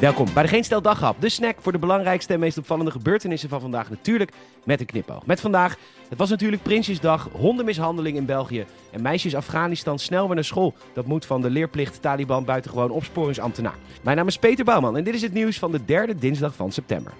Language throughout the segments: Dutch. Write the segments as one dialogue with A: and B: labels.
A: Welkom bij de Geen Stel Daghap, de snack voor de belangrijkste en meest opvallende gebeurtenissen van vandaag. Natuurlijk met een knipoog. Met vandaag, het was natuurlijk Prinsjesdag, hondenmishandeling in België en meisjes Afghanistan snel weer naar school. Dat moet van de leerplicht Taliban buitengewoon opsporingsambtenaar. Mijn naam is Peter Bouwman en dit is het nieuws van de derde dinsdag van september.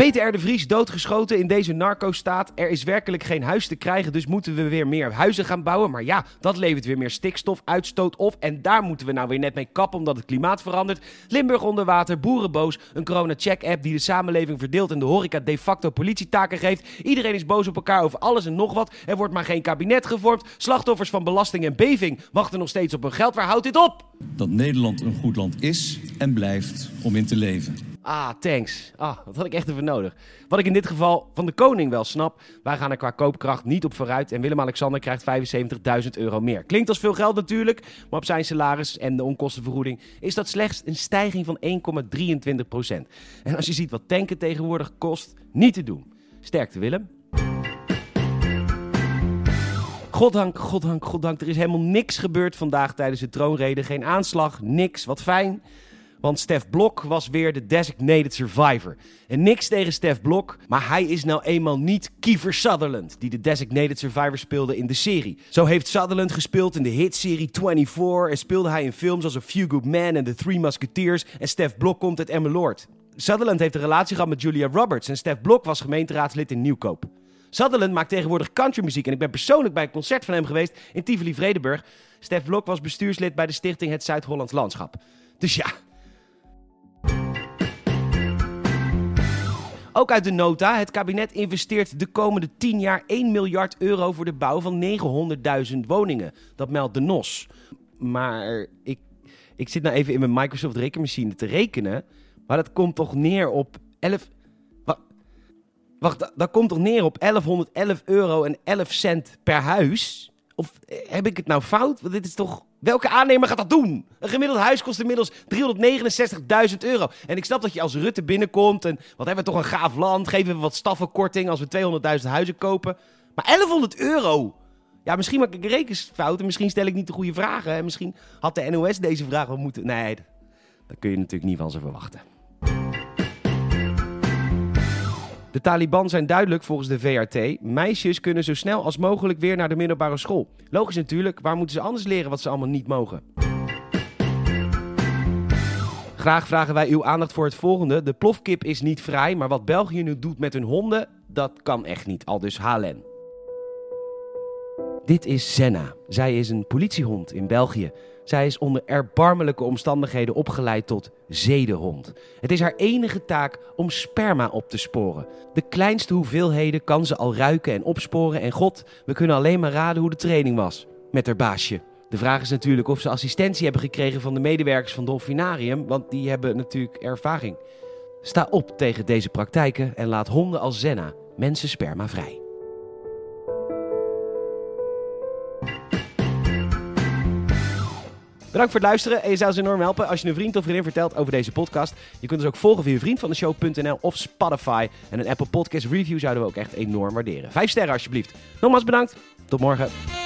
A: Peter R. de Vries doodgeschoten in deze narco-staat. Er is werkelijk geen huis te krijgen, dus moeten we weer meer huizen gaan bouwen. Maar ja, dat levert weer meer stikstofuitstoot op. En daar moeten we nou weer net mee kappen, omdat het klimaat verandert. Limburg onder water, boerenboos, een corona-check-app die de samenleving verdeelt en de horeca de facto politietaken geeft. Iedereen is boos op elkaar over alles en nog wat. Er wordt maar geen kabinet gevormd. Slachtoffers van belasting en beving wachten nog steeds op hun geld. Waar houdt dit op?
B: Dat Nederland een goed land is en blijft om in te leven.
A: Ah, thanks. Ah, dat had ik echt even nodig. Wat ik in dit geval van de koning wel snap. Wij gaan er qua koopkracht niet op vooruit. En Willem-Alexander krijgt 75.000 euro meer. Klinkt als veel geld natuurlijk. Maar op zijn salaris en de onkostenvergoeding is dat slechts een stijging van 1,23% En als je ziet wat tanken tegenwoordig kost, niet te doen. Sterkte Willem. Goddank, goddank, goddank. Er is helemaal niks gebeurd vandaag tijdens de troonrede. Geen aanslag, niks. Wat fijn. Want Stef Blok was weer de designated survivor. En niks tegen Stef Blok, maar hij is nou eenmaal niet Kiefer Sutherland, die de designated survivor speelde in de serie. Zo heeft Sutherland gespeeld in de hitserie 24 en speelde hij in films als A Few Good Men en The Three Musketeers. En Stef Blok komt uit Emmeloord. Sutherland heeft een relatie gehad met Julia Roberts en Stef Blok was gemeenteraadslid in Nieuwkoop. Sutherland maakt tegenwoordig countrymuziek en ik ben persoonlijk bij een concert van hem geweest in Tivoli-Vredenburg. Stef Blok was bestuurslid bij de stichting Het Zuid-Hollands Landschap. Dus ja, Ook uit de nota. Het kabinet investeert de komende 10 jaar 1 miljard euro voor de bouw van 900.000 woningen. Dat meldt de NOS. Maar ik, ik zit nou even in mijn Microsoft rekenmachine te rekenen. Maar dat komt toch neer op 11. Wacht, dat komt toch neer op 1111 euro en 11 cent per huis? Of eh, heb ik het nou fout? Want dit is toch Welke aannemer gaat dat doen? Een gemiddeld huis kost inmiddels 369.000 euro. En ik snap dat je als Rutte binnenkomt en wat hebben we toch een gaaf land. Geven we wat staffenkorting als we 200.000 huizen kopen. Maar 1100 euro! Ja, misschien maak ik een rekensfout en misschien stel ik niet de goede vragen. En misschien had de NOS deze vraag wel moeten... Nee, dat kun je natuurlijk niet van ze verwachten. De Taliban zijn duidelijk volgens de VRT. Meisjes kunnen zo snel als mogelijk weer naar de middelbare school. Logisch natuurlijk, waar moeten ze anders leren wat ze allemaal niet mogen? Graag vragen wij uw aandacht voor het volgende. De plofkip is niet vrij, maar wat België nu doet met hun honden, dat kan echt niet. Al dus Halen. Dit is Senna. Zij is een politiehond in België. Zij is onder erbarmelijke omstandigheden opgeleid tot zedenhond. Het is haar enige taak om sperma op te sporen. De kleinste hoeveelheden kan ze al ruiken en opsporen. En god, we kunnen alleen maar raden hoe de training was met haar baasje. De vraag is natuurlijk of ze assistentie hebben gekregen van de medewerkers van Dolfinarium, want die hebben natuurlijk ervaring. Sta op tegen deze praktijken en laat honden als Zenna mensen sperma vrij. Bedankt voor het luisteren en je zou ons enorm helpen als je een vriend of vriendin vertelt over deze podcast. Je kunt ons ook volgen via vriendvandeshow.nl of Spotify. En een Apple Podcast review zouden we ook echt enorm waarderen. Vijf sterren alsjeblieft. Nogmaals bedankt. Tot morgen.